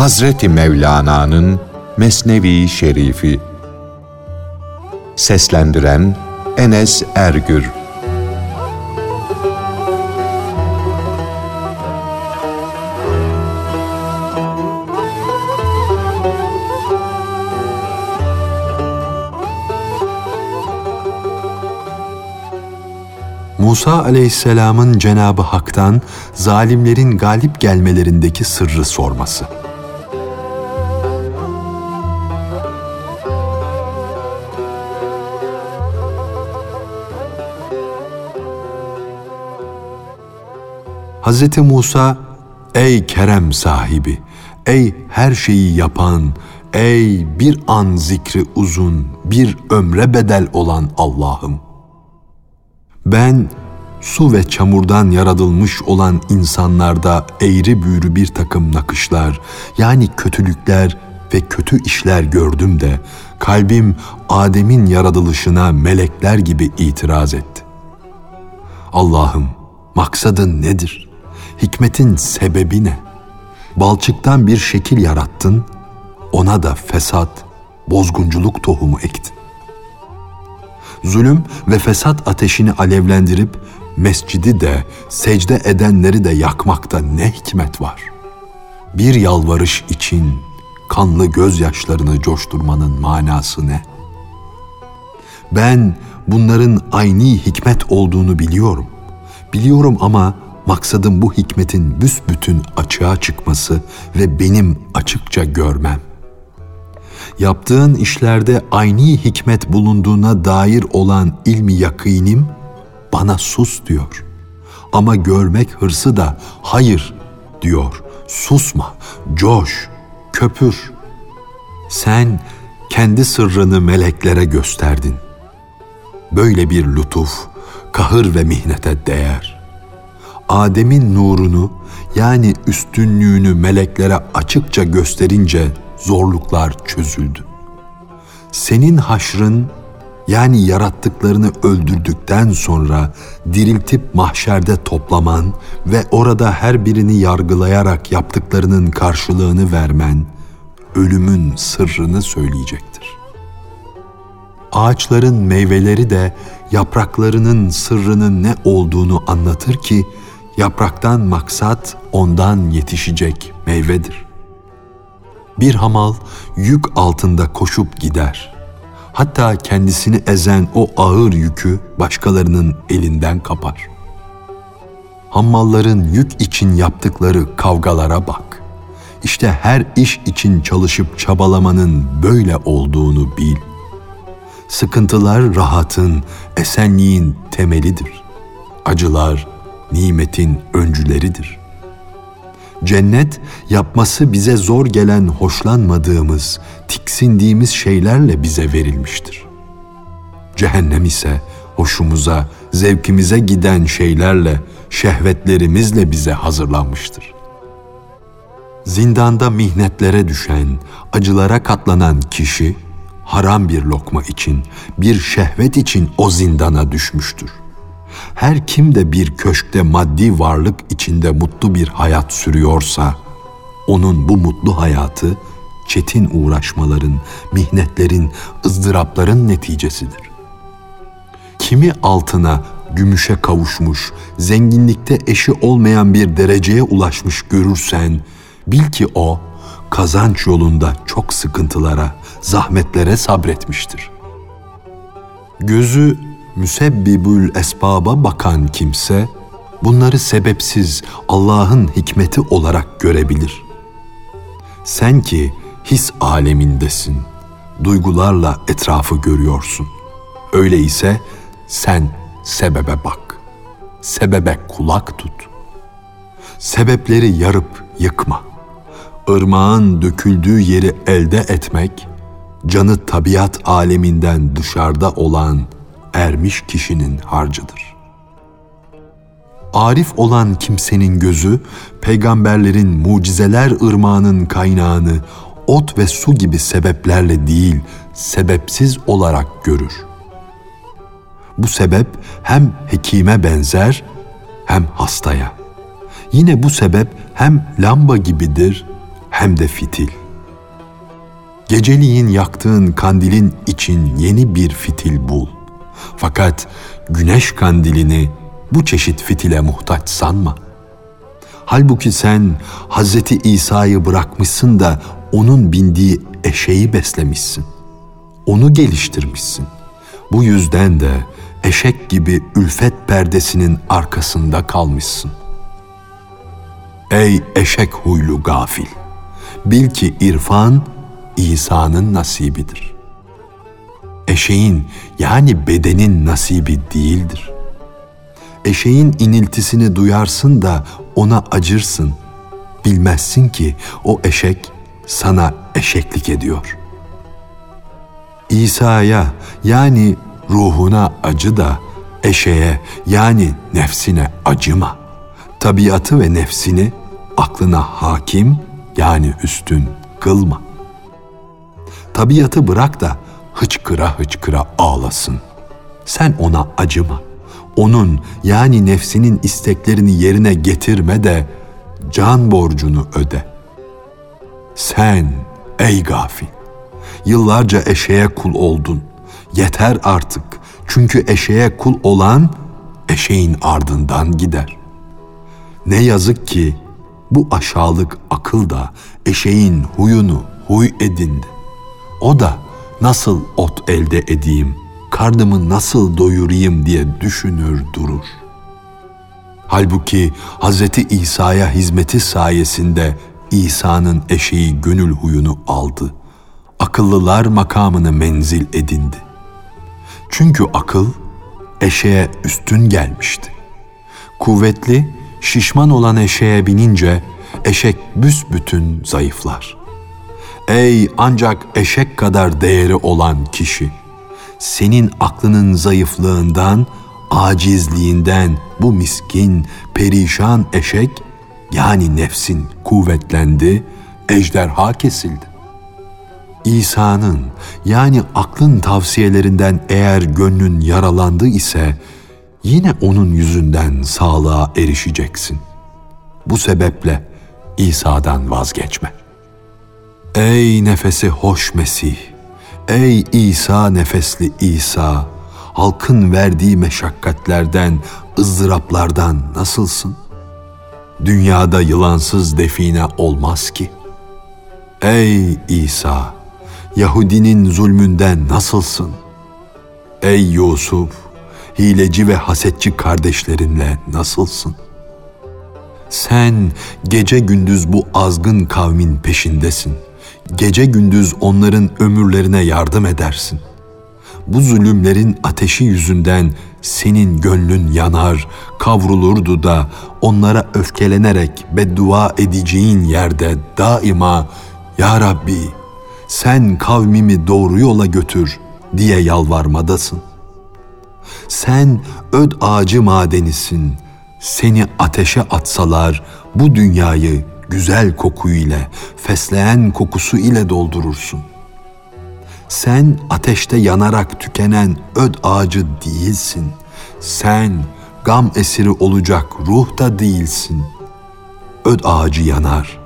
Hazreti Mevlana'nın Mesnevi Şerifi Seslendiren Enes Ergür Musa aleyhisselamın Cenabı Hak'tan zalimlerin galip gelmelerindeki sırrı sorması. Hz. Musa, ey kerem sahibi, ey her şeyi yapan, ey bir an zikri uzun, bir ömre bedel olan Allah'ım.'' Ben su ve çamurdan yaratılmış olan insanlarda eğri büğrü bir takım nakışlar, yani kötülükler ve kötü işler gördüm de kalbim Adem'in yaratılışına melekler gibi itiraz etti. Allah'ım maksadın nedir? Hikmetin sebebi ne? Balçıktan bir şekil yarattın, ona da fesat, bozgunculuk tohumu ektin zulüm ve fesat ateşini alevlendirip mescidi de secde edenleri de yakmakta ne hikmet var? Bir yalvarış için kanlı gözyaşlarını coşturmanın manası ne? Ben bunların aynı hikmet olduğunu biliyorum. Biliyorum ama maksadım bu hikmetin büsbütün açığa çıkması ve benim açıkça görmem yaptığın işlerde aynı hikmet bulunduğuna dair olan ilmi yakinim bana sus diyor. Ama görmek hırsı da hayır diyor. Susma, coş, köpür. Sen kendi sırrını meleklere gösterdin. Böyle bir lütuf, kahır ve mihnete değer. Adem'in nurunu yani üstünlüğünü meleklere açıkça gösterince zorluklar çözüldü. Senin haşrın yani yarattıklarını öldürdükten sonra diriltip mahşerde toplaman ve orada her birini yargılayarak yaptıklarının karşılığını vermen ölümün sırrını söyleyecektir. Ağaçların meyveleri de yapraklarının sırrının ne olduğunu anlatır ki yapraktan maksat ondan yetişecek meyvedir.'' Bir hamal yük altında koşup gider. Hatta kendisini ezen o ağır yükü başkalarının elinden kapar. Hammalların yük için yaptıkları kavgalara bak. İşte her iş için çalışıp çabalamanın böyle olduğunu bil. Sıkıntılar rahatın, esenliğin temelidir. Acılar nimetin öncüleridir. Cennet yapması bize zor gelen hoşlanmadığımız, tiksindiğimiz şeylerle bize verilmiştir. Cehennem ise hoşumuza, zevkimize giden şeylerle, şehvetlerimizle bize hazırlanmıştır. Zindanda mihnetlere düşen, acılara katlanan kişi haram bir lokma için, bir şehvet için o zindana düşmüştür. Her kim de bir köşkte maddi varlık içinde mutlu bir hayat sürüyorsa, onun bu mutlu hayatı çetin uğraşmaların, mihnetlerin, ızdırapların neticesidir. Kimi altına, gümüşe kavuşmuş, zenginlikte eşi olmayan bir dereceye ulaşmış görürsen, bil ki o, kazanç yolunda çok sıkıntılara, zahmetlere sabretmiştir. Gözü müsebbibül esbaba bakan kimse bunları sebepsiz Allah'ın hikmeti olarak görebilir. Sen ki his alemindesin, duygularla etrafı görüyorsun. Öyleyse sen sebebe bak, sebebe kulak tut. Sebepleri yarıp yıkma. Irmağın döküldüğü yeri elde etmek, canı tabiat aleminden dışarıda olan ermiş kişinin harcıdır. Arif olan kimsenin gözü, peygamberlerin mucizeler ırmağının kaynağını ot ve su gibi sebeplerle değil, sebepsiz olarak görür. Bu sebep hem hekime benzer hem hastaya. Yine bu sebep hem lamba gibidir hem de fitil. Geceliğin yaktığın kandilin için yeni bir fitil bul. Fakat güneş kandilini bu çeşit fitile muhtaç sanma. Halbuki sen Hazreti İsa'yı bırakmışsın da onun bindiği eşeği beslemişsin. Onu geliştirmişsin. Bu yüzden de eşek gibi ülfet perdesinin arkasında kalmışsın. Ey eşek huylu gafil! Bil ki irfan İsa'nın nasibidir. Eşeğin yani bedenin nasibi değildir. Eşeğin iniltisini duyarsın da ona acırsın. Bilmezsin ki o eşek sana eşeklik ediyor. İsa'ya yani ruhuna acı da eşeğe yani nefsine acıma. Tabiatı ve nefsini aklına hakim yani üstün kılma. Tabiatı bırak da hıçkıra hıçkıra ağlasın. Sen ona acıma. Onun yani nefsinin isteklerini yerine getirme de can borcunu öde. Sen ey gafil, yıllarca eşeğe kul oldun. Yeter artık. Çünkü eşeğe kul olan eşeğin ardından gider. Ne yazık ki bu aşağılık akıl da eşeğin huyunu huy edindi. O da nasıl ot elde edeyim, karnımı nasıl doyurayım diye düşünür durur. Halbuki Hz. İsa'ya hizmeti sayesinde İsa'nın eşeği gönül huyunu aldı. Akıllılar makamını menzil edindi. Çünkü akıl eşeğe üstün gelmişti. Kuvvetli, şişman olan eşeğe binince eşek büsbütün zayıflar. Ey ancak eşek kadar değeri olan kişi! Senin aklının zayıflığından, acizliğinden bu miskin, perişan eşek yani nefsin kuvvetlendi, ejderha kesildi. İsa'nın yani aklın tavsiyelerinden eğer gönlün yaralandı ise yine onun yüzünden sağlığa erişeceksin. Bu sebeple İsa'dan vazgeçme. Ey nefesi hoş Mesih, ey İsa nefesli İsa, halkın verdiği meşakkatlerden, ızdıraplardan nasılsın? Dünyada yılansız define olmaz ki. Ey İsa, Yahudinin zulmünden nasılsın? Ey Yusuf, hileci ve hasetçi kardeşlerinle nasılsın? Sen gece gündüz bu azgın kavmin peşindesin. Gece gündüz onların ömürlerine yardım edersin. Bu zulümlerin ateşi yüzünden senin gönlün yanar, kavrulurdu da onlara öfkelenerek beddua edeceğin yerde daima Ya Rabbi sen kavmimi doğru yola götür diye yalvarmadasın. Sen öd ağacı madenisin. Seni ateşe atsalar bu dünyayı güzel koku ile, fesleğen kokusu ile doldurursun. Sen ateşte yanarak tükenen öd ağacı değilsin. Sen gam esiri olacak ruh da değilsin. Öd ağacı yanar.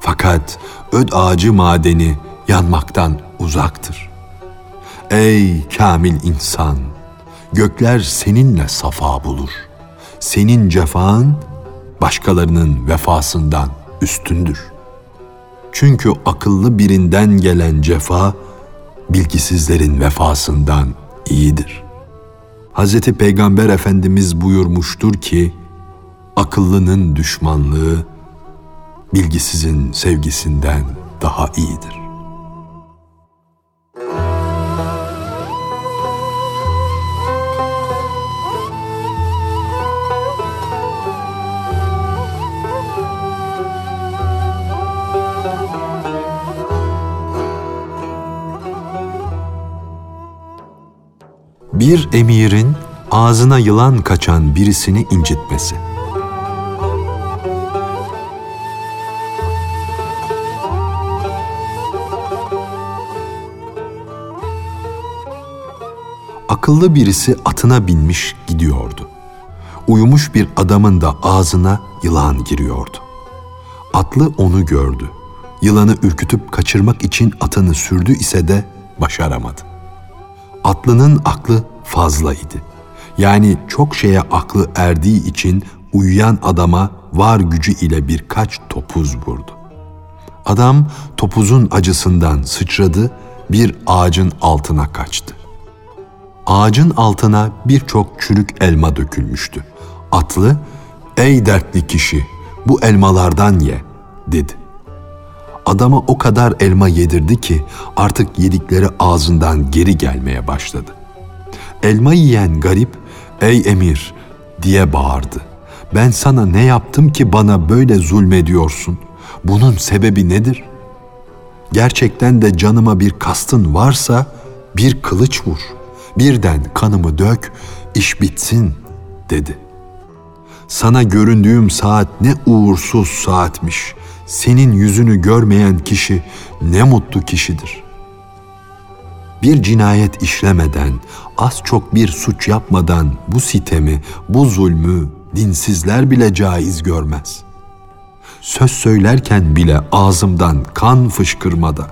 Fakat öd ağacı madeni yanmaktan uzaktır. Ey kamil insan! Gökler seninle safa bulur. Senin cefan başkalarının vefasından üstündür. Çünkü akıllı birinden gelen cefa bilgisizlerin vefasından iyidir. Hz. Peygamber Efendimiz buyurmuştur ki, akıllının düşmanlığı bilgisizin sevgisinden daha iyidir. Bir emirin ağzına yılan kaçan birisini incitmesi. Akıllı birisi atına binmiş gidiyordu. Uyumuş bir adamın da ağzına yılan giriyordu. Atlı onu gördü. Yılanı ürkütüp kaçırmak için atını sürdü ise de başaramadı. Atlının aklı fazla idi. Yani çok şeye aklı erdiği için uyuyan adama var gücü ile birkaç topuz vurdu. Adam topuzun acısından sıçradı, bir ağacın altına kaçtı. Ağacın altına birçok çürük elma dökülmüştü. Atlı, ''Ey dertli kişi, bu elmalardan ye.'' dedi. Adama o kadar elma yedirdi ki artık yedikleri ağzından geri gelmeye başladı. Elma yiyen garip, ''Ey emir!'' diye bağırdı. ''Ben sana ne yaptım ki bana böyle zulmediyorsun? Bunun sebebi nedir?'' gerçekten de canıma bir kastın varsa bir kılıç vur. Birden kanımı dök, iş bitsin dedi. Sana göründüğüm saat ne uğursuz saatmiş. Senin yüzünü görmeyen kişi ne mutlu kişidir. Bir cinayet işlemeden, az çok bir suç yapmadan bu sitemi, bu zulmü dinsizler bile caiz görmez.'' söz söylerken bile ağzımdan kan fışkırmada.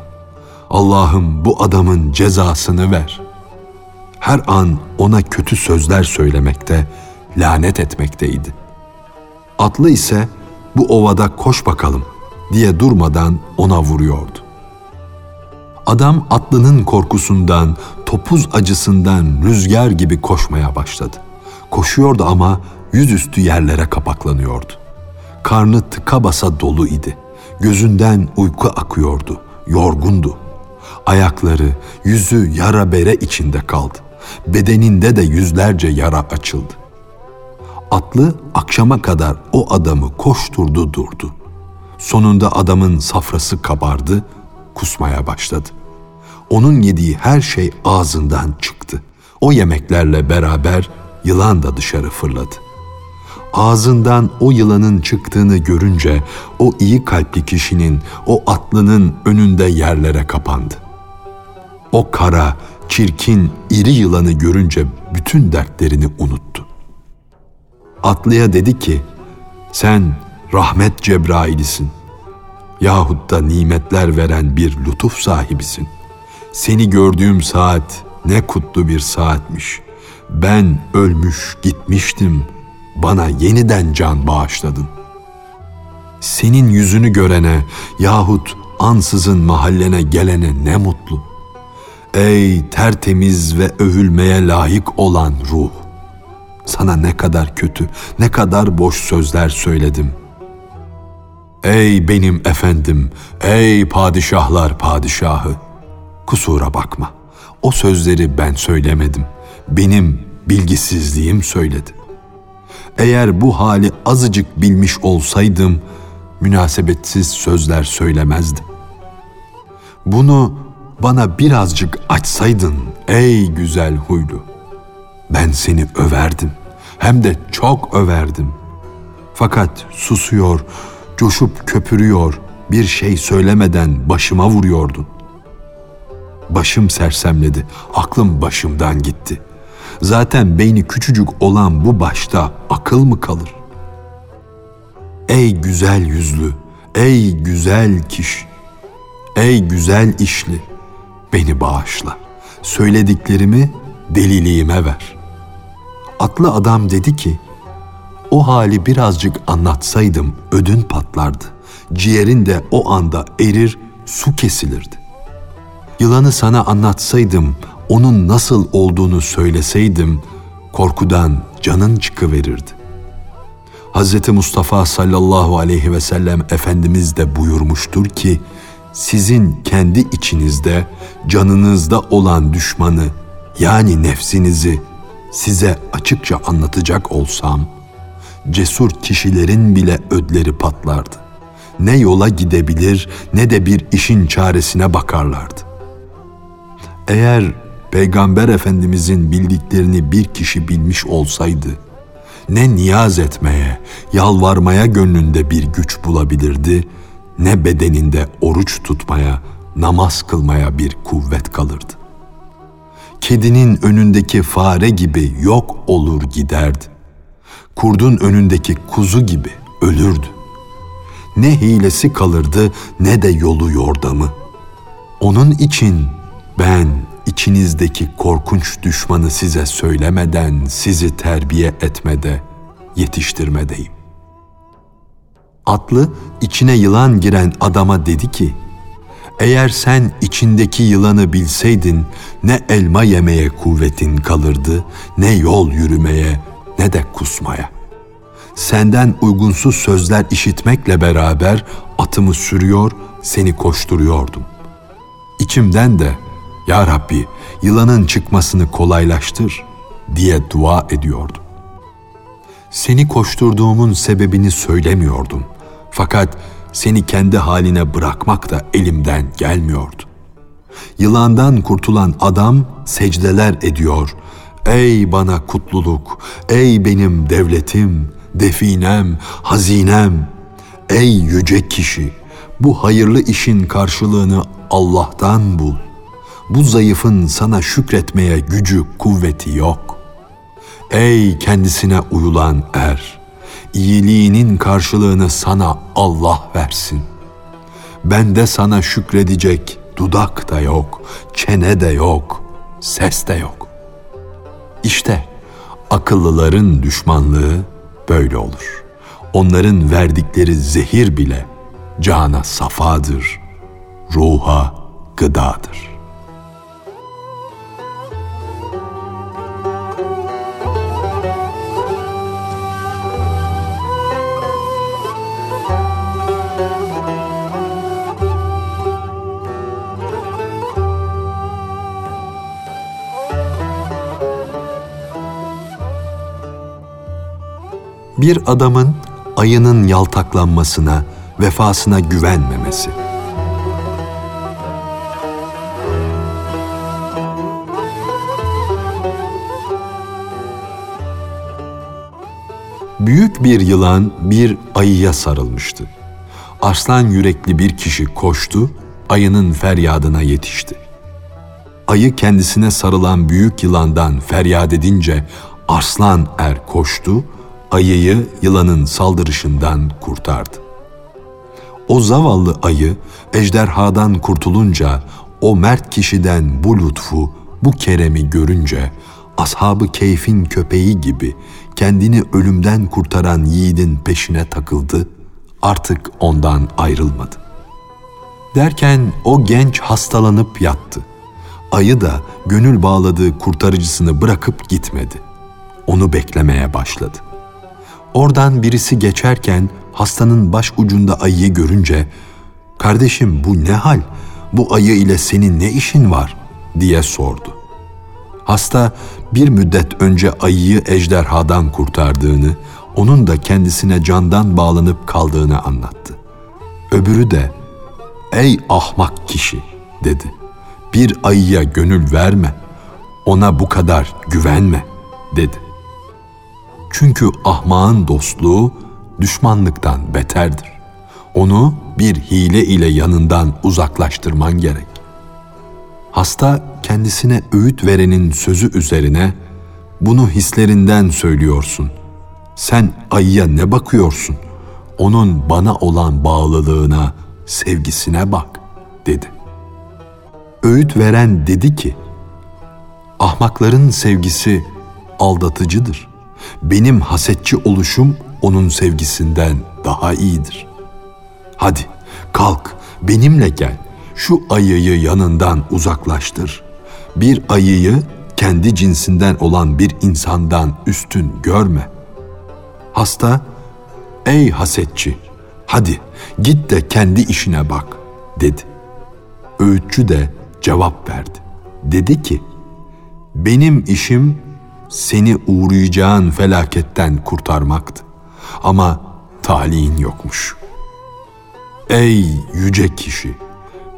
Allah'ım bu adamın cezasını ver. Her an ona kötü sözler söylemekte, lanet etmekteydi. Atlı ise bu ovada koş bakalım diye durmadan ona vuruyordu. Adam atlının korkusundan, topuz acısından rüzgar gibi koşmaya başladı. Koşuyordu ama yüzüstü yerlere kapaklanıyordu. Karnı tıka basa dolu idi. Gözünden uyku akıyordu, yorgundu. Ayakları, yüzü yara bere içinde kaldı. Bedeninde de yüzlerce yara açıldı. Atlı akşama kadar o adamı koşturdu durdu. Sonunda adamın safrası kabardı, kusmaya başladı. Onun yediği her şey ağzından çıktı. O yemeklerle beraber yılan da dışarı fırladı ağzından o yılanın çıktığını görünce o iyi kalpli kişinin, o atlının önünde yerlere kapandı. O kara, çirkin, iri yılanı görünce bütün dertlerini unuttu. Atlıya dedi ki, sen rahmet Cebrail'isin yahut da nimetler veren bir lütuf sahibisin. Seni gördüğüm saat ne kutlu bir saatmiş. Ben ölmüş gitmiştim.'' bana yeniden can bağışladın. Senin yüzünü görene yahut ansızın mahallene gelene ne mutlu. Ey tertemiz ve övülmeye layık olan ruh! Sana ne kadar kötü, ne kadar boş sözler söyledim. Ey benim efendim, ey padişahlar padişahı! Kusura bakma, o sözleri ben söylemedim. Benim bilgisizliğim söyledi. Eğer bu hali azıcık bilmiş olsaydım münasebetsiz sözler söylemezdim. Bunu bana birazcık açsaydın ey güzel huylu. Ben seni överdim. Hem de çok överdim. Fakat susuyor, coşup köpürüyor, bir şey söylemeden başıma vuruyordun. Başım sersemledi, aklım başımdan gitti.'' Zaten beyni küçücük olan bu başta akıl mı kalır? Ey güzel yüzlü, ey güzel kişi, ey güzel işli, beni bağışla. Söylediklerimi deliliğime ver. Atlı adam dedi ki, o hali birazcık anlatsaydım ödün patlardı. Ciğerin de o anda erir, su kesilirdi. Yılanı sana anlatsaydım onun nasıl olduğunu söyleseydim korkudan canın çıkıverirdi. Hz. Mustafa sallallahu aleyhi ve sellem Efendimiz de buyurmuştur ki, sizin kendi içinizde, canınızda olan düşmanı yani nefsinizi size açıkça anlatacak olsam, cesur kişilerin bile ödleri patlardı. Ne yola gidebilir ne de bir işin çaresine bakarlardı. Eğer Peygamber Efendimizin bildiklerini bir kişi bilmiş olsaydı, ne niyaz etmeye, yalvarmaya gönlünde bir güç bulabilirdi, ne bedeninde oruç tutmaya, namaz kılmaya bir kuvvet kalırdı. Kedinin önündeki fare gibi yok olur giderdi. Kurdun önündeki kuzu gibi ölürdü. Ne hilesi kalırdı ne de yolu yordamı. Onun için ben içinizdeki korkunç düşmanı size söylemeden sizi terbiye etmede, yetiştirmedeyim. Atlı içine yılan giren adama dedi ki, eğer sen içindeki yılanı bilseydin ne elma yemeye kuvvetin kalırdı, ne yol yürümeye, ne de kusmaya. Senden uygunsuz sözler işitmekle beraber atımı sürüyor, seni koşturuyordum. İçimden de ya Rabbi yılanın çıkmasını kolaylaştır diye dua ediyordum. Seni koşturduğumun sebebini söylemiyordum. Fakat seni kendi haline bırakmak da elimden gelmiyordu. Yılandan kurtulan adam secdeler ediyor. Ey bana kutluluk, ey benim devletim, definem, hazinem, ey yüce kişi, bu hayırlı işin karşılığını Allah'tan bul. Bu zayıfın sana şükretmeye gücü, kuvveti yok. Ey kendisine uyulan er, iyiliğinin karşılığını sana Allah versin. Bende sana şükredecek dudak da yok, çene de yok, ses de yok. İşte akıllıların düşmanlığı böyle olur. Onların verdikleri zehir bile cana safadır, ruha gıdadır. Bir adamın ayının yaltaklanmasına, vefasına güvenmemesi. Büyük bir yılan bir ayıya sarılmıştı. Arslan yürekli bir kişi koştu, ayının feryadına yetişti. Ayı kendisine sarılan büyük yılandan feryat edince arslan er koştu, ayıyı yılanın saldırışından kurtardı. O zavallı ayı ejderhadan kurtulunca o mert kişiden bu lütfu, bu keremi görünce ashabı keyfin köpeği gibi kendini ölümden kurtaran yiğidin peşine takıldı, artık ondan ayrılmadı. Derken o genç hastalanıp yattı. Ayı da gönül bağladığı kurtarıcısını bırakıp gitmedi. Onu beklemeye başladı. Oradan birisi geçerken hastanın baş ucunda ayıyı görünce "Kardeşim bu ne hal? Bu ayı ile senin ne işin var?" diye sordu. Hasta bir müddet önce ayıyı ejderhadan kurtardığını, onun da kendisine candan bağlanıp kaldığını anlattı. Öbürü de "Ey ahmak kişi," dedi. "Bir ayıya gönül verme. Ona bu kadar güvenme." dedi. Çünkü ahmağın dostluğu düşmanlıktan beterdir. Onu bir hile ile yanından uzaklaştırman gerek. Hasta kendisine öğüt verenin sözü üzerine bunu hislerinden söylüyorsun. Sen ayıya ne bakıyorsun? Onun bana olan bağlılığına, sevgisine bak dedi. Öğüt veren dedi ki, ahmakların sevgisi aldatıcıdır benim hasetçi oluşum onun sevgisinden daha iyidir. Hadi kalk benimle gel. Şu ayıyı yanından uzaklaştır. Bir ayıyı kendi cinsinden olan bir insandan üstün görme. Hasta, ey hasetçi, hadi git de kendi işine bak, dedi. Öğütçü de cevap verdi. Dedi ki, benim işim seni uğrayacağın felaketten kurtarmaktı. Ama talihin yokmuş. Ey yüce kişi,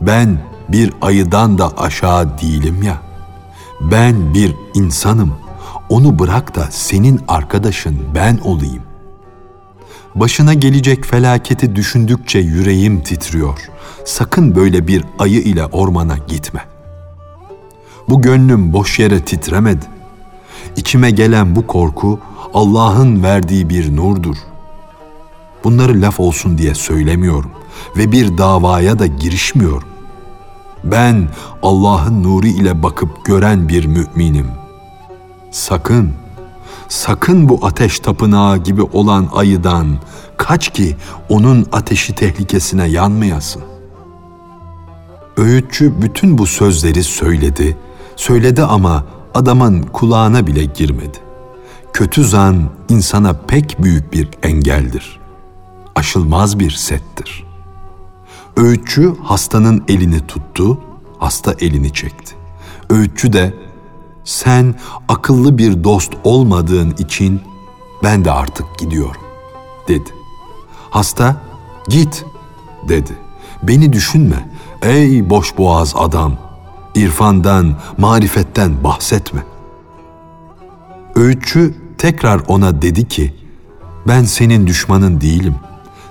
ben bir ayıdan da aşağı değilim ya. Ben bir insanım. Onu bırak da senin arkadaşın ben olayım. Başına gelecek felaketi düşündükçe yüreğim titriyor. Sakın böyle bir ayı ile ormana gitme. Bu gönlüm boş yere titremedi. İçime gelen bu korku Allah'ın verdiği bir nurdur. Bunları laf olsun diye söylemiyorum ve bir davaya da girişmiyorum. Ben Allah'ın nuru ile bakıp gören bir müminim. Sakın, sakın bu ateş tapınağı gibi olan ayıdan kaç ki onun ateşi tehlikesine yanmayasın. Öğütçü bütün bu sözleri söyledi, söyledi ama adamın kulağına bile girmedi. Kötü zan insana pek büyük bir engeldir. Aşılmaz bir settir. Öğütçü hastanın elini tuttu, hasta elini çekti. Öğütçü de sen akıllı bir dost olmadığın için ben de artık gidiyorum dedi. Hasta git dedi. Beni düşünme ey boş boğaz adam. İrfandan, marifetten bahsetme. Öğütçü tekrar ona dedi ki, ben senin düşmanın değilim.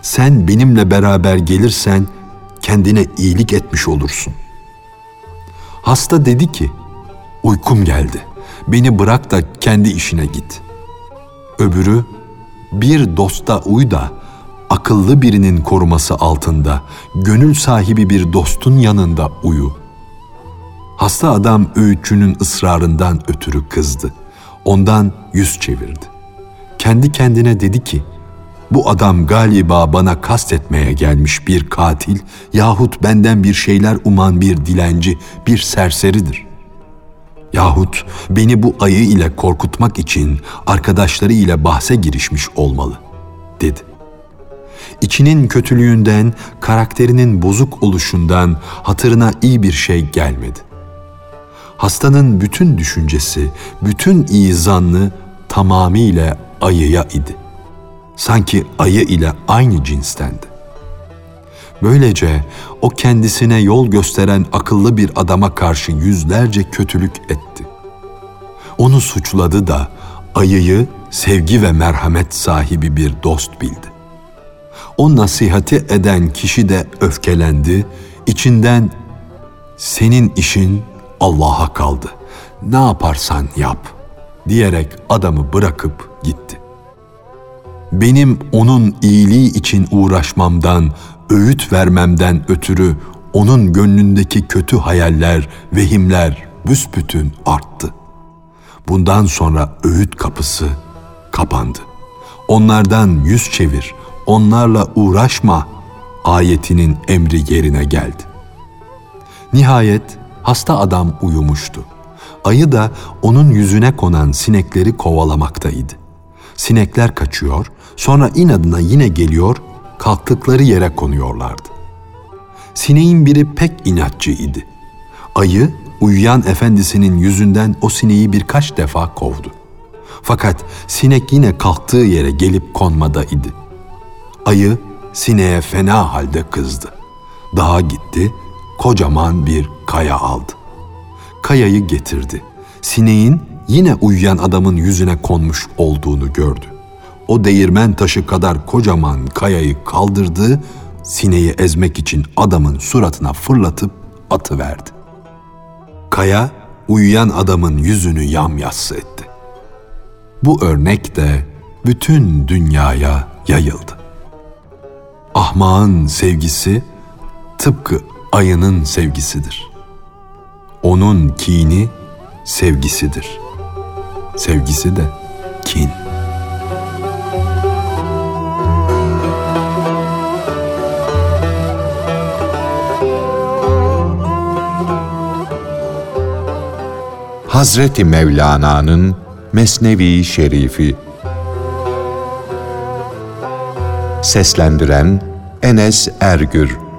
Sen benimle beraber gelirsen kendine iyilik etmiş olursun. Hasta dedi ki, uykum geldi. Beni bırak da kendi işine git. Öbürü, bir dosta uy da akıllı birinin koruması altında, gönül sahibi bir dostun yanında uyu. Hasta adam öğütçünün ısrarından ötürü kızdı. Ondan yüz çevirdi. Kendi kendine dedi ki, bu adam galiba bana kastetmeye gelmiş bir katil yahut benden bir şeyler uman bir dilenci, bir serseridir. Yahut beni bu ayı ile korkutmak için arkadaşları ile bahse girişmiş olmalı, dedi. İçinin kötülüğünden, karakterinin bozuk oluşundan hatırına iyi bir şey gelmedi. Hastanın bütün düşüncesi, bütün iyi zannı tamamıyla ayıya idi. Sanki ayı ile aynı cinstendi. Böylece o kendisine yol gösteren akıllı bir adama karşı yüzlerce kötülük etti. Onu suçladı da ayıyı sevgi ve merhamet sahibi bir dost bildi. O nasihati eden kişi de öfkelendi, içinden senin işin Allah'a kaldı. Ne yaparsan yap diyerek adamı bırakıp gitti. Benim onun iyiliği için uğraşmamdan, öğüt vermemden ötürü onun gönlündeki kötü hayaller, vehimler büsbütün arttı. Bundan sonra öğüt kapısı kapandı. Onlardan yüz çevir, onlarla uğraşma ayetinin emri yerine geldi. Nihayet hasta adam uyumuştu. Ayı da onun yüzüne konan sinekleri kovalamaktaydı. Sinekler kaçıyor, sonra inadına yine geliyor, kalktıkları yere konuyorlardı. Sineğin biri pek inatçı idi. Ayı uyuyan efendisinin yüzünden o sineği birkaç defa kovdu. Fakat sinek yine kalktığı yere gelip konmada idi. Ayı sineğe fena halde kızdı. Dağa gitti, kocaman bir kaya aldı. Kayayı getirdi. Sineğin yine uyuyan adamın yüzüne konmuş olduğunu gördü. O değirmen taşı kadar kocaman kayayı kaldırdı, sineği ezmek için adamın suratına fırlatıp atıverdi. Kaya uyuyan adamın yüzünü yamyassı etti. Bu örnek de bütün dünyaya yayıldı. Ahmağın sevgisi tıpkı ayının sevgisidir. Onun kini sevgisidir. Sevgisi de kin. Hazreti Mevlana'nın Mesnevi Şerifi Seslendiren Enes Ergür